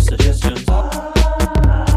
suggestions.